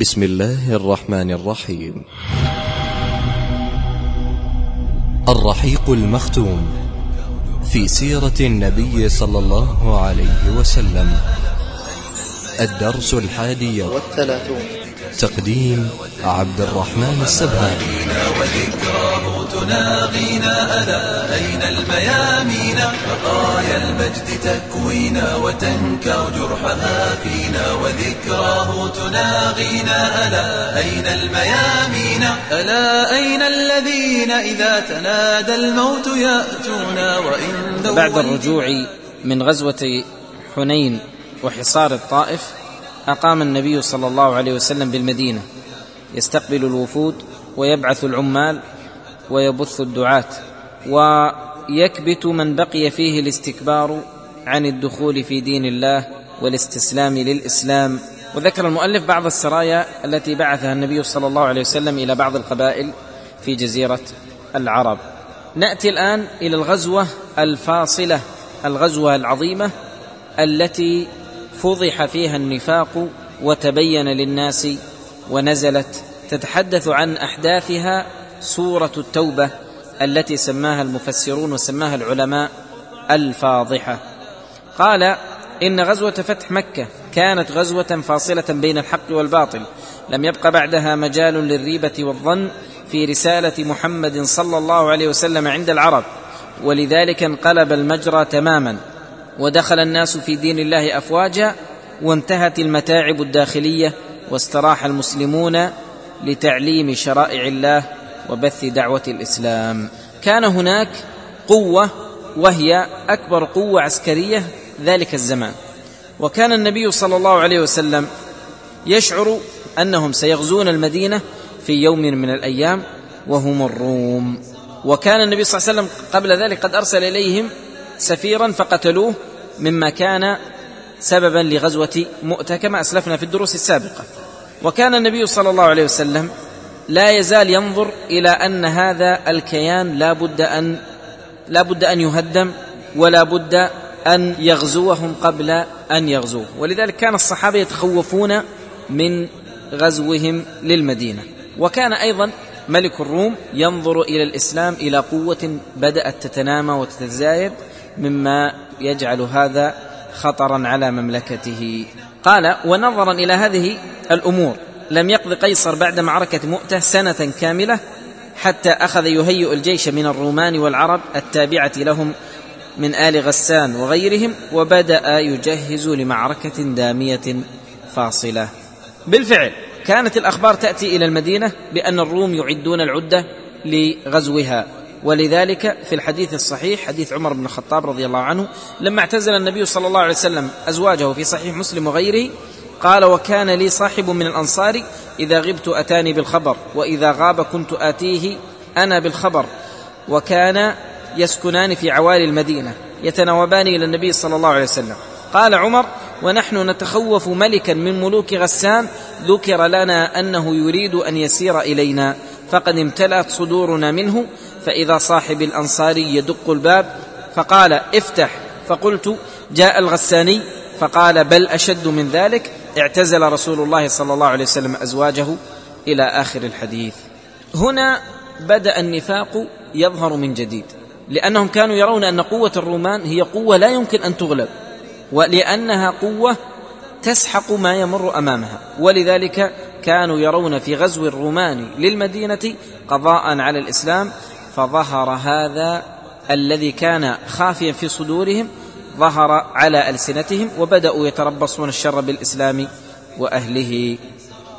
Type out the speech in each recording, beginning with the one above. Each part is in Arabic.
بسم الله الرحمن الرحيم. الرحيق المختوم في سيرة النبي صلى الله عليه وسلم. الدرس الحادي والثلاثون. تقديم عبد الرحمن السبهاني. وذكراه تناغينا ألا أين الميامين؟ بقايا المجد تكوينا وتنكر جرحها فينا. وذكراه تناغينا ألا أين الميامين؟ ألا أين الذين إذا تنادى الموت يأتونا وإن بعد الرجوع من غزوة حنين وحصار الطائف أقام النبي صلى الله عليه وسلم بالمدينة. يستقبل الوفود ويبعث العمال ويبث الدعاة ويكبت من بقي فيه الاستكبار عن الدخول في دين الله والاستسلام للإسلام. وذكر المؤلف بعض السرايا التي بعثها النبي صلى الله عليه وسلم إلى بعض القبائل في جزيرة العرب. نأتي الآن إلى الغزوة الفاصلة الغزوة العظيمة التي فضح فيها النفاق وتبين للناس ونزلت تتحدث عن أحداثها سورة التوبة التي سماها المفسرون وسماها العلماء الفاضحة. قال إن غزوة فتح مكة كانت غزوة فاصلة بين الحق والباطل لم يبق بعدها مجال للريبة والظن في رسالة محمد صلى الله عليه وسلم عند العرب ولذلك انقلب المجرى تماما. ودخل الناس في دين الله أفواجا وانتهت المتاعب الداخلية واستراح المسلمون لتعليم شرائع الله وبث دعوة الإسلام. كان هناك قوة وهي أكبر قوة عسكرية ذلك الزمان. وكان النبي صلى الله عليه وسلم يشعر أنهم سيغزون المدينة في يوم من الأيام وهم الروم. وكان النبي صلى الله عليه وسلم قبل ذلك قد أرسل إليهم سفيرا فقتلوه مما كان سببا لغزوة مؤتة كما أسلفنا في الدروس السابقة. وكان النبي صلى الله عليه وسلم لا يزال ينظر إلى أن هذا الكيان لا بد أن لا بد أن يهدم ولا بد أن يغزوهم قبل أن يغزوه. ولذلك كان الصحابة يتخوفون من غزوهم للمدينة. وكان أيضا ملك الروم ينظر إلى الإسلام إلى قوة بدأت تتنامى وتتزايد مما يجعل هذا خطرا على مملكته. قال ونظرا إلى هذه الأمور. لم يقض قيصر بعد معركة مؤتة سنة كاملة حتى أخذ يهيئ الجيش من الرومان والعرب التابعة لهم من آل غسان وغيرهم وبدأ يجهز لمعركة دامية فاصلة. بالفعل كانت الأخبار تأتي إلى المدينة بأن الروم يعدون العدة لغزوها. ولذلك في الحديث الصحيح حديث عمر بن الخطاب رضي الله عنه لما اعتزل النبي صلى الله عليه وسلم أزواجه في صحيح مسلم وغيره قال وكان لي صاحب من الأنصار إذا غبت أتاني بالخبر وإذا غاب كنت آتيه أنا بالخبر وكان يسكنان في عوالي المدينة يتناوبان إلى النبي صلى الله عليه وسلم. قال عمر ونحن نتخوف ملكا من ملوك غسان ذكر لنا أنه يريد أن يسير إلينا فقد امتلأت صدورنا منه فإذا صاحب الأنصاري يدق الباب فقال افتح فقلت جاء الغساني فقال بل أشد من ذلك اعتزل رسول الله صلى الله عليه وسلم أزواجه إلى آخر الحديث. هنا بدأ النفاق يظهر من جديد لأنهم كانوا يرون أن قوة الرومان هي قوة لا يمكن أن تغلب ولأنها قوة تسحق ما يمر أمامها ولذلك كانوا يرون في غزو الرومان للمدينة قضاء على الإسلام فظهر هذا الذي كان خافيا في صدورهم ظهر على ألسنتهم وبدأوا يتربصون الشر بالإسلام وأهله.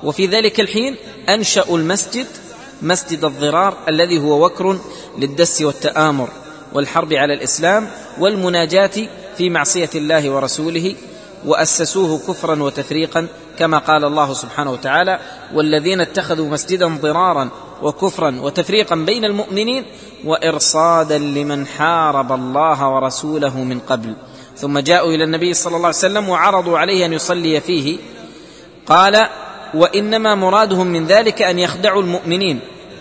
وفي ذلك الحين أنشأوا المسجد مسجد الضرار الذي هو وكر للدس والتآمر والحرب على الإسلام والمناجاة في معصية الله ورسوله وأسسوه كفرا وتفريقا كما قال الله سبحانه وتعالى والذين اتخذوا مسجدا ضرارا وكفرا وتفريقا بين المؤمنين وارصادا لمن حارب الله ورسوله من قبل. ثم جاءوا إلى النبي صلى الله عليه وسلم وعرضوا عليه أن يصلي فيه. قال وإنما مرادهم من ذلك أن يخدعوا المؤمنين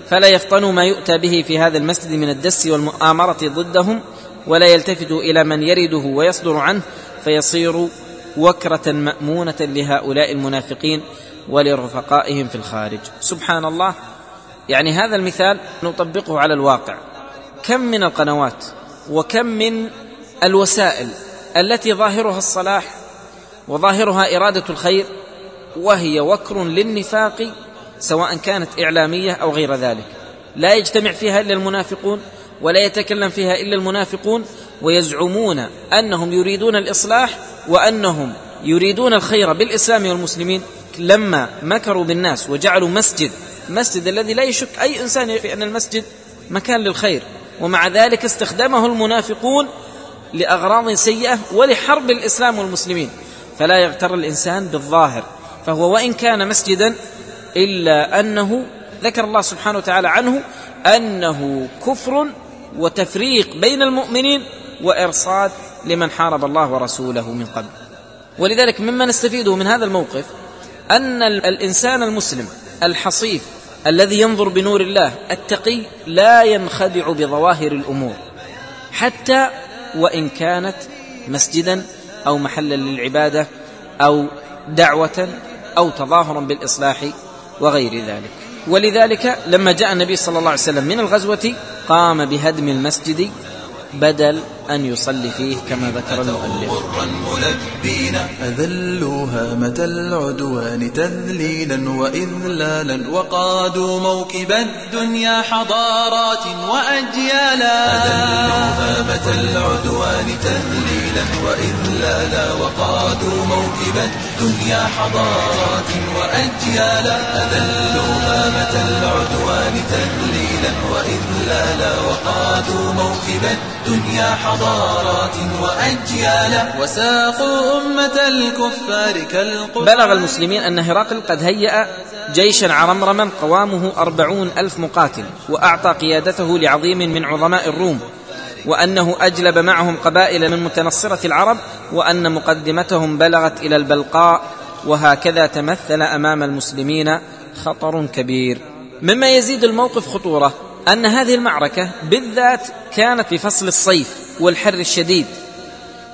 فلا يفطنوا ما يؤتى به في هذا المسجد من الدس والمؤامرة ضدهم ولا يلتفتوا إلى من يرده ويصدر عنه فيصير وكرة مأمونة لهؤلاء المنافقين ولرفقائهم في الخارج. سبحان الله. يعني هذا المثال نطبقه على الواقع. كم من القنوات وكم من الوسائل التي ظاهرها الصلاح وظاهرها إرادة الخير وهي وكر للنفاق سواء كانت إعلامية أو غير ذلك. لا يجتمع فيها إلا المنافقون ولا يتكلم فيها إلا المنافقون ويزعمون أنهم يريدون الإصلاح وأنهم يريدون الخير بالإسلام والمسلمين. لما مكروا بالناس وجعلوا مسجد مسجد الذي لا يشك أي إنسان في أن المسجد مكان للخير. ومع ذلك استخدمه المنافقون لأغراض سيئة ولحرب الإسلام والمسلمين. فلا يغتر الإنسان بالظاهر. فهو وإن كان مسجدا إلا أنه ذكر الله سبحانه وتعالى عنه أنه كفر وتفريق بين المؤمنين وإرصاد لمن حارب الله ورسوله من قبل. ولذلك مما نستفيده من هذا الموقف أن الإنسان المسلم الحصيف الذي ينظر بنور الله التقي لا ينخدع بظواهر الأمور حتى وإن كانت مسجدا أو محلا للعبادة أو دعوة أو تظاهرا بالإصلاح وغير ذلك. ولذلك لما جاء النبي صلى الله عليه وسلم من الغزوة قام بهدم المسجد بدل أن يصلي فيه كما ذكر المؤلف. أذلوا هامة العدوان تذليلا وإذلالا وقادوا موكب الدنيا حضارات وأجيالا. أذلوا هامة العدوان تذليلا وإذلالا وقادوا موكب الدنيا حضارات وأجيالا أذلوا هامة العدوان تذليلا وإذلالا وقادوا موكب الدنيا حضارات وأجيالا وساقوا أمة الكفار كالقرآن بلغ المسلمين أن هرقل قد هيأ جيشا عرمرما قوامه أربعون ألف مقاتل وأعطى قيادته لعظيم من عظماء الروم. وأنه أجلب معهم قبائل من متنصرة العرب وأن مقدمتهم بلغت إلى البلقاء وهكذا تمثل أمام المسلمين خطر كبير. مما يزيد الموقف خطورة أن هذه المعركة بالذات كانت في فصل الصيف والحر الشديد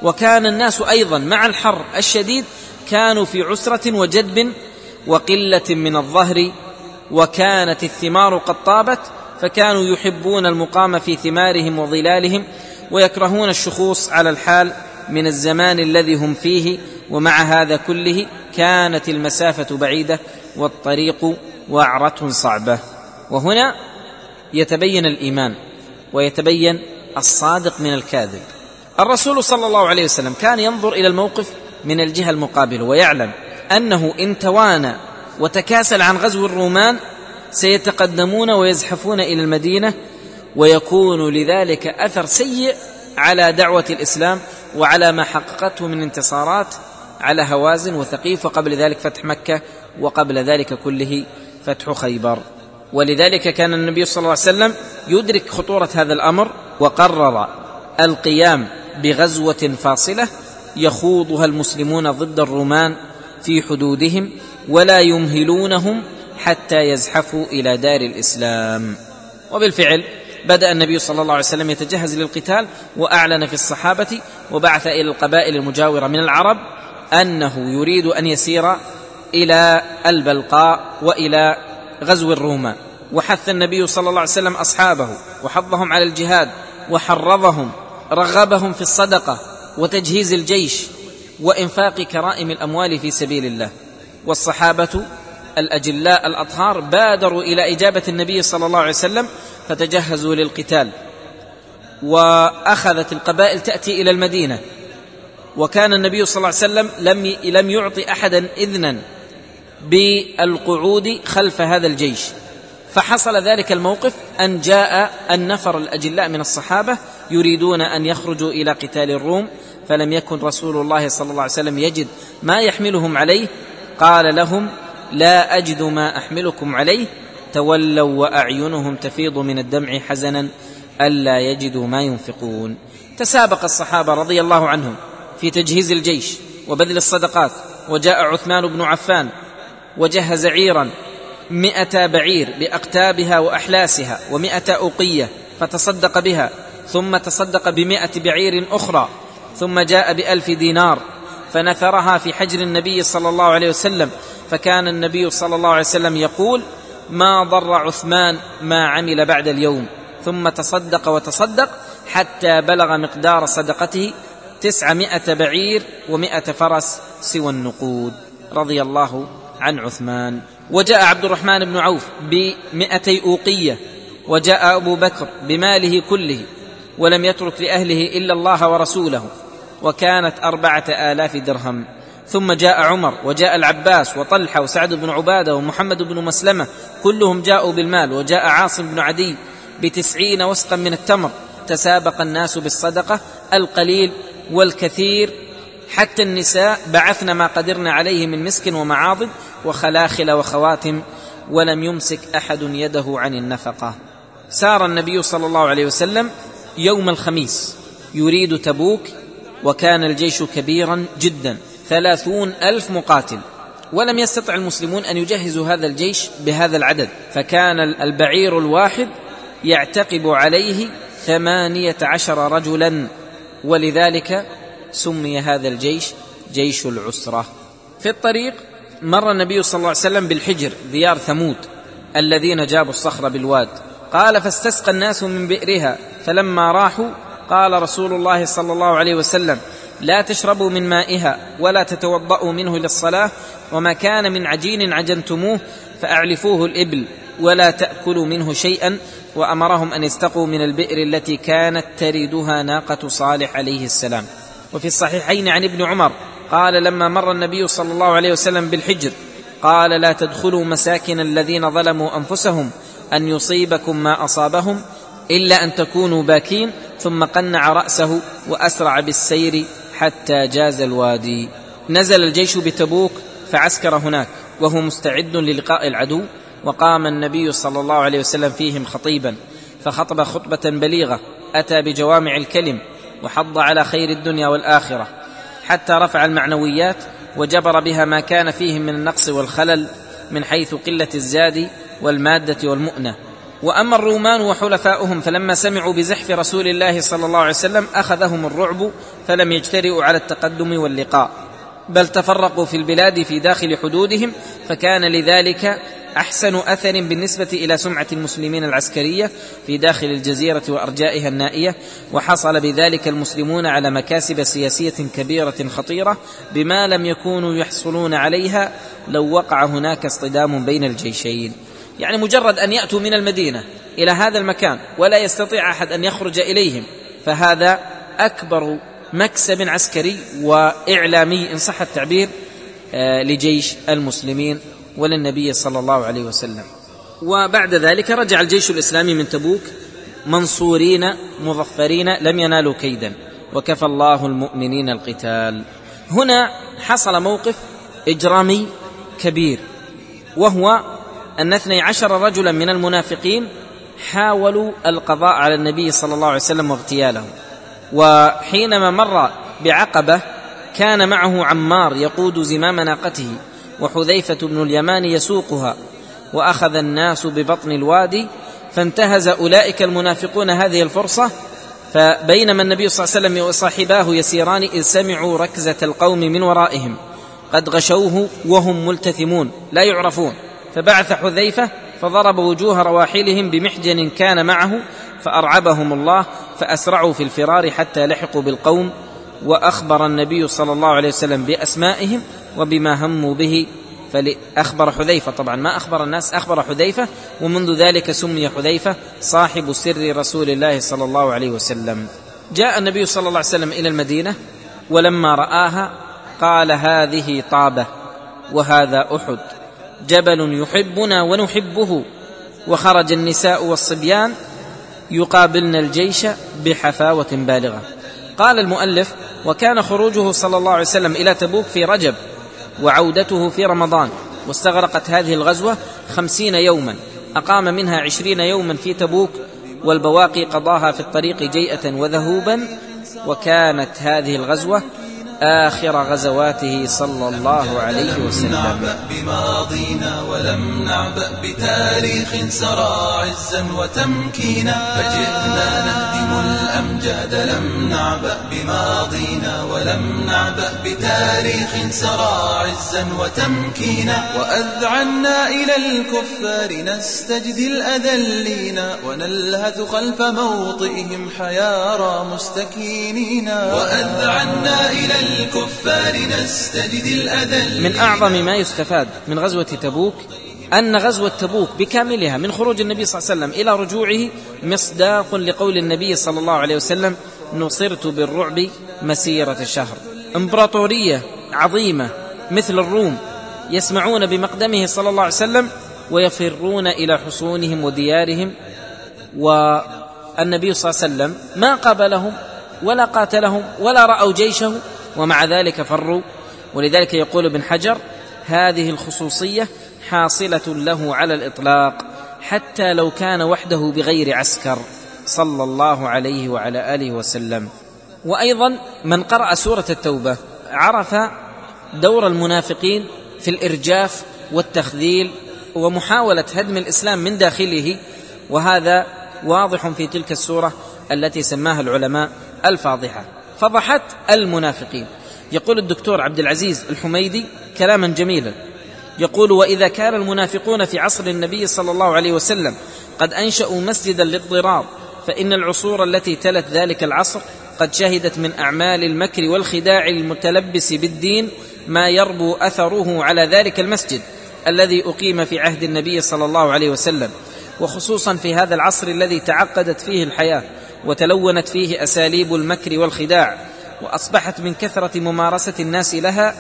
وكان الناس أيضا مع الحر الشديد كانوا في عسرة وجدب وقلة من الظهر وكانت الثمار قد طابت فكانوا يحبون المقام في ثمارهم وظلالهم ويكرهون الشخوص على الحال من الزمان الذي هم فيه ومع هذا كله كانت المسافة بعيدة والطريق وعرة صعبة. وهنا يتبين الإيمان ويتبين الصادق من الكاذب. الرسول صلى الله عليه وسلم كان ينظر إلى الموقف من الجهة المقابلة ويعلم أنه إن توانى وتكاسل عن غزو الرومان سيتقدمون ويزحفون إلى المدينة ويكون لذلك أثر سيء على دعوة الإسلام وعلى ما حققته من انتصارات على هوازن وثقيف وقبل ذلك فتح مكة وقبل ذلك كله فتح خيبر. ولذلك كان النبي صلى الله عليه وسلم يدرك خطورة هذا الأمر وقرر القيام بغزوة فاصلة يخوضها المسلمون ضد الرومان في حدودهم ولا يمهلونهم حتى يزحفوا إلى دار الإسلام. وبالفعل بدأ النبي صلى الله عليه وسلم يتجهز للقتال وأعلن في الصحابة وبعث إلى القبائل المجاورة من العرب أنه يريد أن يسير إلى البلقاء وإلى غزو الرومان وحث النبي صلى الله عليه وسلم أصحابه وحضهم على الجهاد وحرضهم رغبهم في الصدقة وتجهيز الجيش وإنفاق كرائم الأموال في سبيل الله. والصحابة الأجلاء الأطهار بادروا إلى إجابة النبي صلى الله عليه وسلم فتجهزوا للقتال. وأخذت القبائل تأتي إلى المدينة. وكان النبي صلى الله عليه وسلم لم لم يعطي أحدا إذنا بالقعود خلف هذا الجيش. فحصل ذلك الموقف أن جاء النفر الأجلاء من الصحابة يريدون أن يخرجوا إلى قتال الروم فلم يكن رسول الله صلى الله عليه وسلم يجد ما يحملهم عليه. قال لهم لا أجد ما أحملكم عليه. تولوا وأعينهم تفيض من الدمع حزنا ألا يجدوا ما ينفقون. تسابق الصحابة رضي الله عنهم في تجهيز الجيش وبذل الصدقات. وجاء عثمان بن عفان وجهز عيرا مئة بعير بأقتابها وأحلاسها ومئة أوقية فتصدق بها. ثم تصدق بمئة بعير أخرى. ثم جاء بألف دينار فنثرها في حجر النبي صلى الله عليه وسلم. فكان النبي صلى الله عليه وسلم يقول ما ضر عثمان ما عمل بعد اليوم. ثم تصدق وتصدق حتى بلغ مقدار صدقته تسعمائة بعير ومائة فرس سوى النقود. رضي الله عن عثمان. وجاء عبد الرحمن بن عوف بمائتي أوقية وجاء أبو بكر بماله كله ولم يترك لأهله إلا الله ورسوله. وكانت أربعة آلاف درهم. ثم جاء عمر وجاء العباس وطلحة وسعد بن عبادة ومحمد بن مسلمة كلهم جاءوا بالمال وجاء عاصم بن عدي بتسعين وسقا من التمر. تسابق الناس بالصدقة القليل والكثير حتى النساء بعثن ما قدرن عليه من مسك ومعاضد وخلاخل وخواتم ولم يمسك أحد يده عن النفقة. سار النبي صلى الله عليه وسلم يوم الخميس يريد تبوك وكان الجيش كبيرا جدا ثلاثون ألف مقاتل. ولم يستطع المسلمون أن يجهزوا هذا الجيش بهذا العدد. فكان البعير الواحد يعتقب عليه ثمانية عشر رجلا. ولذلك سمي هذا الجيش جيش العسرة. في الطريق مر النبي صلى الله عليه وسلم بالحجر ديار ثمود الذين جابوا الصخر بالواد. قال فاستسقى الناس من بئرها فلما راحوا قال رسول الله صلى الله عليه وسلم لا تشربوا من مائها ولا تتوضأوا منه للصلاة وما كان من عجين عجنتموه فأعلفوه الإبل ولا تأكلوا منه شيئا. وأمرهم أن يستقوا من البئر التي كانت تردها ناقة صالح عليه السلام. وفي الصحيحين عن ابن عمر قال لما مر النبي صلى الله عليه وسلم بالحجر قال لا تدخلوا مساكن الذين ظلموا أنفسهم أن يصيبكم ما أصابهم إلا أن تكونوا باكين ثم قنع رأسه وأسرع بالسير حتى جاز الوادي. نزل الجيش بتبوك فعسكر هناك وهو مستعد للقاء العدو وقام النبي صلى الله عليه وسلم فيهم خطيبا فخطب خطبة بليغة أتى بجوامع الكلم وحض على خير الدنيا والآخرة حتى رفع المعنويات وجبر بها ما كان فيهم من النقص والخلل من حيث قلة الزاد والمادة والمؤنة. وأما الرومان وحلفاؤهم فلما سمعوا بزحف رسول الله صلى الله عليه وسلم أخذهم الرعب فلم يجترئوا على التقدم واللقاء بل تفرقوا في البلاد في داخل حدودهم فكان لذلك أحسن أثر بالنسبة إلى سمعة المسلمين العسكرية في داخل الجزيرة وأرجائها النائية وحصل بذلك المسلمون على مكاسب سياسية كبيرة خطيرة بما لم يكونوا يحصلون عليها لو وقع هناك اصطدام بين الجيشين. يعني مجرد أن يأتوا من المدينة إلى هذا المكان ولا يستطيع أحد أن يخرج إليهم فهذا أكبر مكسب عسكري وإعلامي إن صح التعبير آه، لجيش المسلمين وللنبي صلى الله عليه وسلم. وبعد ذلك رجع الجيش الإسلامي من تبوك منصورين مظفرين لم ينالوا كيدا وكفى الله المؤمنين القتال. هنا حصل موقف إجرامي كبير وهو أن اثني عشر رجلا من المنافقين حاولوا القضاء على النبي صلى الله عليه وسلم واغتياله وحينما مر بعقبة كان معه عمار يقود زمام ناقته وحذيفة بن اليمان يسوقها وأخذ الناس ببطن الوادي فانتهز أولئك المنافقون هذه الفرصة فبينما النبي صلى الله عليه وسلم وصاحباه يسيران إذ سمعوا ركزة القوم من ورائهم قد غشوه وهم ملتثمون لا يعرفون. فبعث حذيفة فضرب وجوه رواحلهم بمحجن كان معه فأرعبهم الله فأسرعوا في الفرار حتى لحقوا بالقوم وأخبر النبي صلى الله عليه وسلم بأسمائهم وبما هموا به فأخبر حذيفة. طبعا ما أخبر الناس أخبر حذيفة ومنذ ذلك سمي حذيفة صاحب سر رسول الله صلى الله عليه وسلم. جاء النبي صلى الله عليه وسلم إلى المدينة ولما رآها قال هذه طابة وهذا أحد. جبل يحبنا ونحبه وخرج النساء والصبيان يقابلن الجيش بحفاوة بالغة. قال المؤلف وكان خروجه صلى الله عليه وسلم إلى تبوك في رجب وعودته في رمضان واستغرقت هذه الغزوة خمسين يوما أقام منها عشرين يوما في تبوك والبواقي قضاها في الطريق جيئة وذهوبا وكانت هذه الغزوة آخر غزواته صلى الله عليه وسلم. بماضينا ولم نعبأ بتاريخ سرى عزا وتمكينا. فجئنا نهدم الأمجاد. لم نعبأ بماضينا ولم نعبأ بتاريخ سرى عزا وتمكينا. وأذعنا إلى الكفار نستجدي الأذلين. ونلهث خلف موطئهم حيارى مستكينين. وأذعنا إلى الكفار نستجد الأذل. من أعظم ما يستفاد من غزوة تبوك أن غزوة تبوك بكاملها من خروج النبي صلى الله عليه وسلم إلى رجوعه مصداق لقول النبي صلى الله عليه وسلم نصرت بالرعب مسيرة الشهر. إمبراطورية عظيمة مثل الروم يسمعون بمقدمه صلى الله عليه وسلم ويفرون إلى حصونهم وديارهم والنبي صلى الله عليه وسلم ما قابلهم ولا قاتلهم ولا رأوا جيشه ومع ذلك فروا. ولذلك يقول ابن حجر هذه الخصوصية حاصلة له على الإطلاق حتى لو كان وحده بغير عسكر صلى الله عليه وعلى آله وسلم. وأيضا من قرأ سورة التوبة عرف دور المنافقين في الإرجاف والتخذيل ومحاولة هدم الإسلام من داخله وهذا واضح في تلك السورة التي سماها العلماء الفاضحة. فضحت المنافقين. يقول الدكتور عبد العزيز الحميدي كلاما جميلا. يقول وإذا كان المنافقون في عصر النبي صلى الله عليه وسلم قد أنشأوا مسجدا للضرار فإن العصور التي تلت ذلك العصر قد شهدت من أعمال المكر والخداع المتلبس بالدين ما يربو أثره على ذلك المسجد الذي أقيم في عهد النبي صلى الله عليه وسلم وخصوصا في هذا العصر الذي تعقدت فيه الحياة وتلونت فيه أساليب المكر والخداع وأصبحت من كثرة ممارسة الناس لها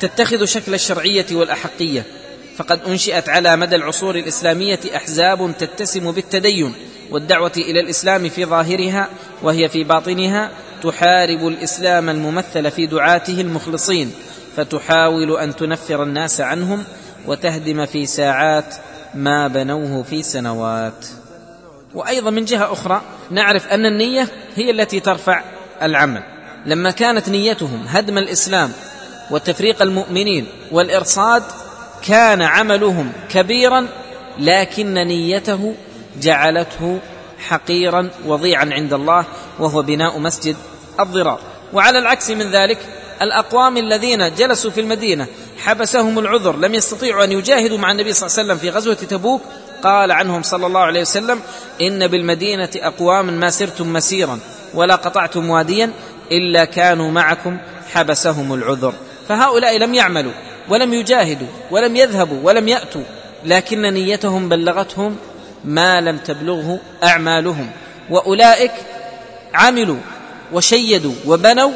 تتخذ شكل الشرعية والأحقية. فقد أنشئت على مدى العصور الإسلامية أحزاب تتسم بالتدين والدعوة إلى الإسلام في ظاهرها وهي في باطنها تحارب الإسلام الممثل في دعاته المخلصين فتحاول أن تنفر الناس عنهم وتهدم في ساعات ما بنوه في سنوات. وأيضا من جهة أخرى نعرف أن النية هي التي ترفع العمل. لما كانت نيتهم هدم الإسلام وتفريق المؤمنين والإرصاد كان عملهم كبيرا لكن نيته جعلته حقيرا وضيعا عند الله وهو بناء مسجد الضرار. وعلى العكس من ذلك الأقوام الذين جلسوا في المدينة حبسهم العذر لم يستطيعوا أن يجاهدوا مع النبي صلى الله عليه وسلم في غزوة تبوك قال عنهم صلى الله عليه وسلم إن بالمدينة اقواما ما سرتم مسيرا ولا قطعتم واديا إلا كانوا معكم حبسهم العذر. فهؤلاء لم يعملوا ولم يجاهدوا ولم يذهبوا ولم يأتوا لكن نيتهم بلغتهم ما لم تبلغه أعمالهم وأولئك عملوا وشيدوا وبنوا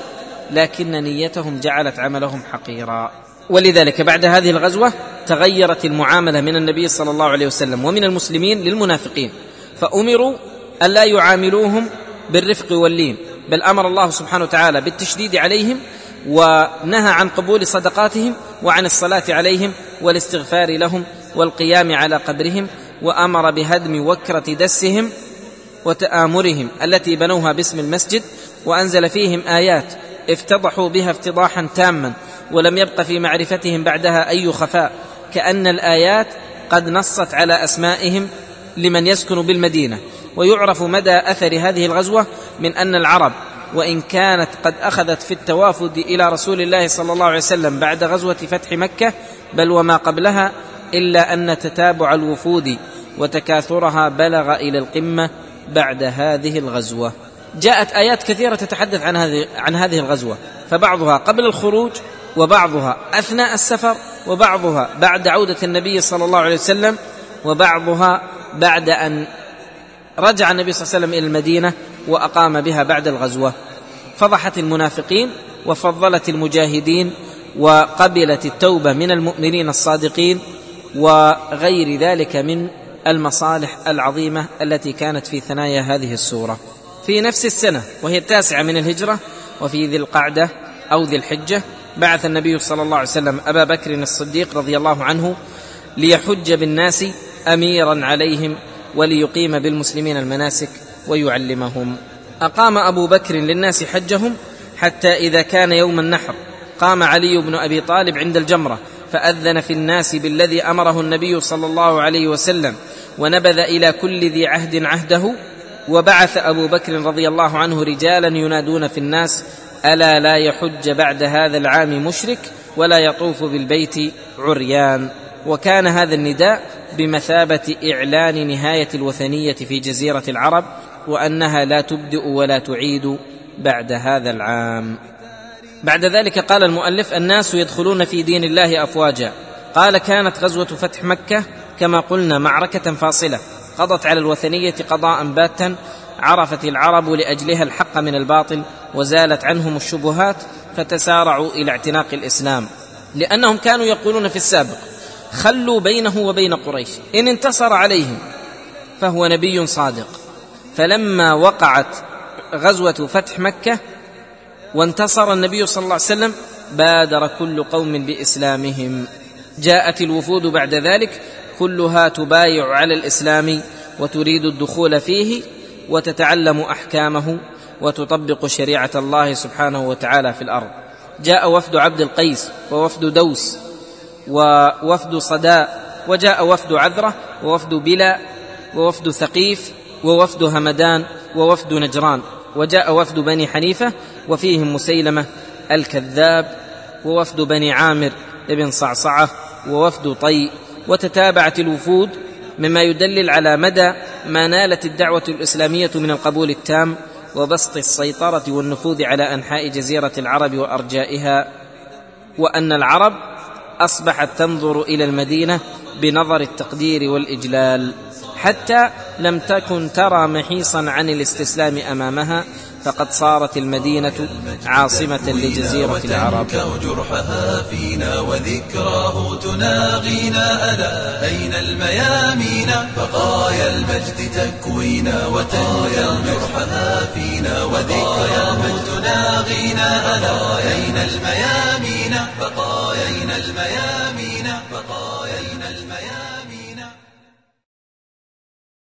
لكن نيتهم جعلت عملهم حقيرا. ولذلك بعد هذه الغزوة تغيرت المعاملة من النبي صلى الله عليه وسلم ومن المسلمين للمنافقين فأمروا الا يعاملوهم بالرفق واللين بل أمر الله سبحانه وتعالى بالتشديد عليهم ونهى عن قبول صدقاتهم وعن الصلاة عليهم والاستغفار لهم والقيام على قبرهم وأمر بهدم وكرة دسهم وتآمرهم التي بنوها باسم المسجد وأنزل فيهم آيات افتضحوا بها افتضاحا تاما ولم يبق في معرفتهم بعدها أي خفاء كأن الآيات قد نصت على أسمائهم لمن يسكن بالمدينة. ويعرف مدى أثر هذه الغزوة من أن العرب وإن كانت قد أخذت في التوافد إلى رسول الله صلى الله عليه وسلم بعد غزوة فتح مكة بل وما قبلها إلا أن تتابع الوفود وتكاثرها بلغ إلى القمة بعد هذه الغزوة. جاءت آيات كثيرة تتحدث عن هذه عن هذه الغزوة فبعضها قبل الخروج وبعضها أثناء السفر وبعضها بعد عودة النبي صلى الله عليه وسلم وبعضها بعد أن رجع النبي صلى الله عليه وسلم إلى المدينة وأقام بها بعد الغزوة. فضحت المنافقين وفضلت المجاهدين وقبلت التوبة من المؤمنين الصادقين وغير ذلك من المصالح العظيمة التي كانت في ثنايا هذه السورة. في نفس السنة وهي التاسعة من الهجرة وفي ذي القعدة أو ذي الحجة بعث النبي صلى الله عليه وسلم أبا بكر الصديق رضي الله عنه ليحج بالناس أميرا عليهم وليقيم بالمسلمين المناسك ويعلمهم. أقام أبو بكر للناس حجهم حتى إذا كان يوم النحر. فقام علي بن أبي طالب عند الجمرة فأذن في الناس بالذي أمره النبي صلى الله عليه وسلم ونبذ إلى كل ذي عهد عهده وبعث أبو بكر رضي الله عنه رجالا ينادون في الناس ألا لا يحج بعد هذا العام مشرك ولا يطوف بالبيت عريان. وكان هذا النداء بمثابة إعلان نهاية الوثنية في جزيرة العرب وأنها لا تبدئ ولا تعيد بعد هذا العام. بعد ذلك قال المؤلف الناس يدخلون في دين الله أفواجا. قال كانت غزوة فتح مكة كما قلنا معركة فاصلة. قضت على الوثنية قضاء باتا عرفت العرب لأجلها الحق من الباطل وزالت عنهم الشبهات فتسارعوا إلى اعتناق الإسلام لأنهم كانوا يقولون في السابق خلوا بينه وبين قريش. إن انتصر عليهم فهو نبي صادق. فلما وقعت غزوة فتح مكة وانتصر النبي صلى الله عليه وسلم بادر كل قوم بإسلامهم. جاءت الوفود بعد ذلك كلها تبايع على الإسلام وتريد الدخول فيه وتتعلم أحكامه وتطبق شريعة الله سبحانه وتعالى في الأرض. جاء وفد عبد القيس ووفد دوس ووفد صداء وجاء وفد عذرة ووفد بلا ووفد ثقيف ووفد همدان ووفد نجران. وجاء وفد بني حنيفة وفيهم مسيلمة الكذاب ووفد بني عامر بن صعصعة ووفد طي وتتابعت الوفود مما يدلل على مدى ما نالت الدعوة الإسلامية من القبول التام وبسط السيطرة والنفوذ على أنحاء جزيرة العرب وأرجائها وأن العرب أصبحت تنظر إلى المدينة بنظر التقدير والإجلال حتى لم تكن ترى محيصا عن الاستسلام أمامها فقد صارت المدينة عاصمة لجزيرة العرب. جرحها فينا وذكراه تناغينا ألا أين الميامين؟ بقايا المجد تكوينا وتنجر جرحها فينا وذكراه تناغينا ألا أين الميامين؟ بقايا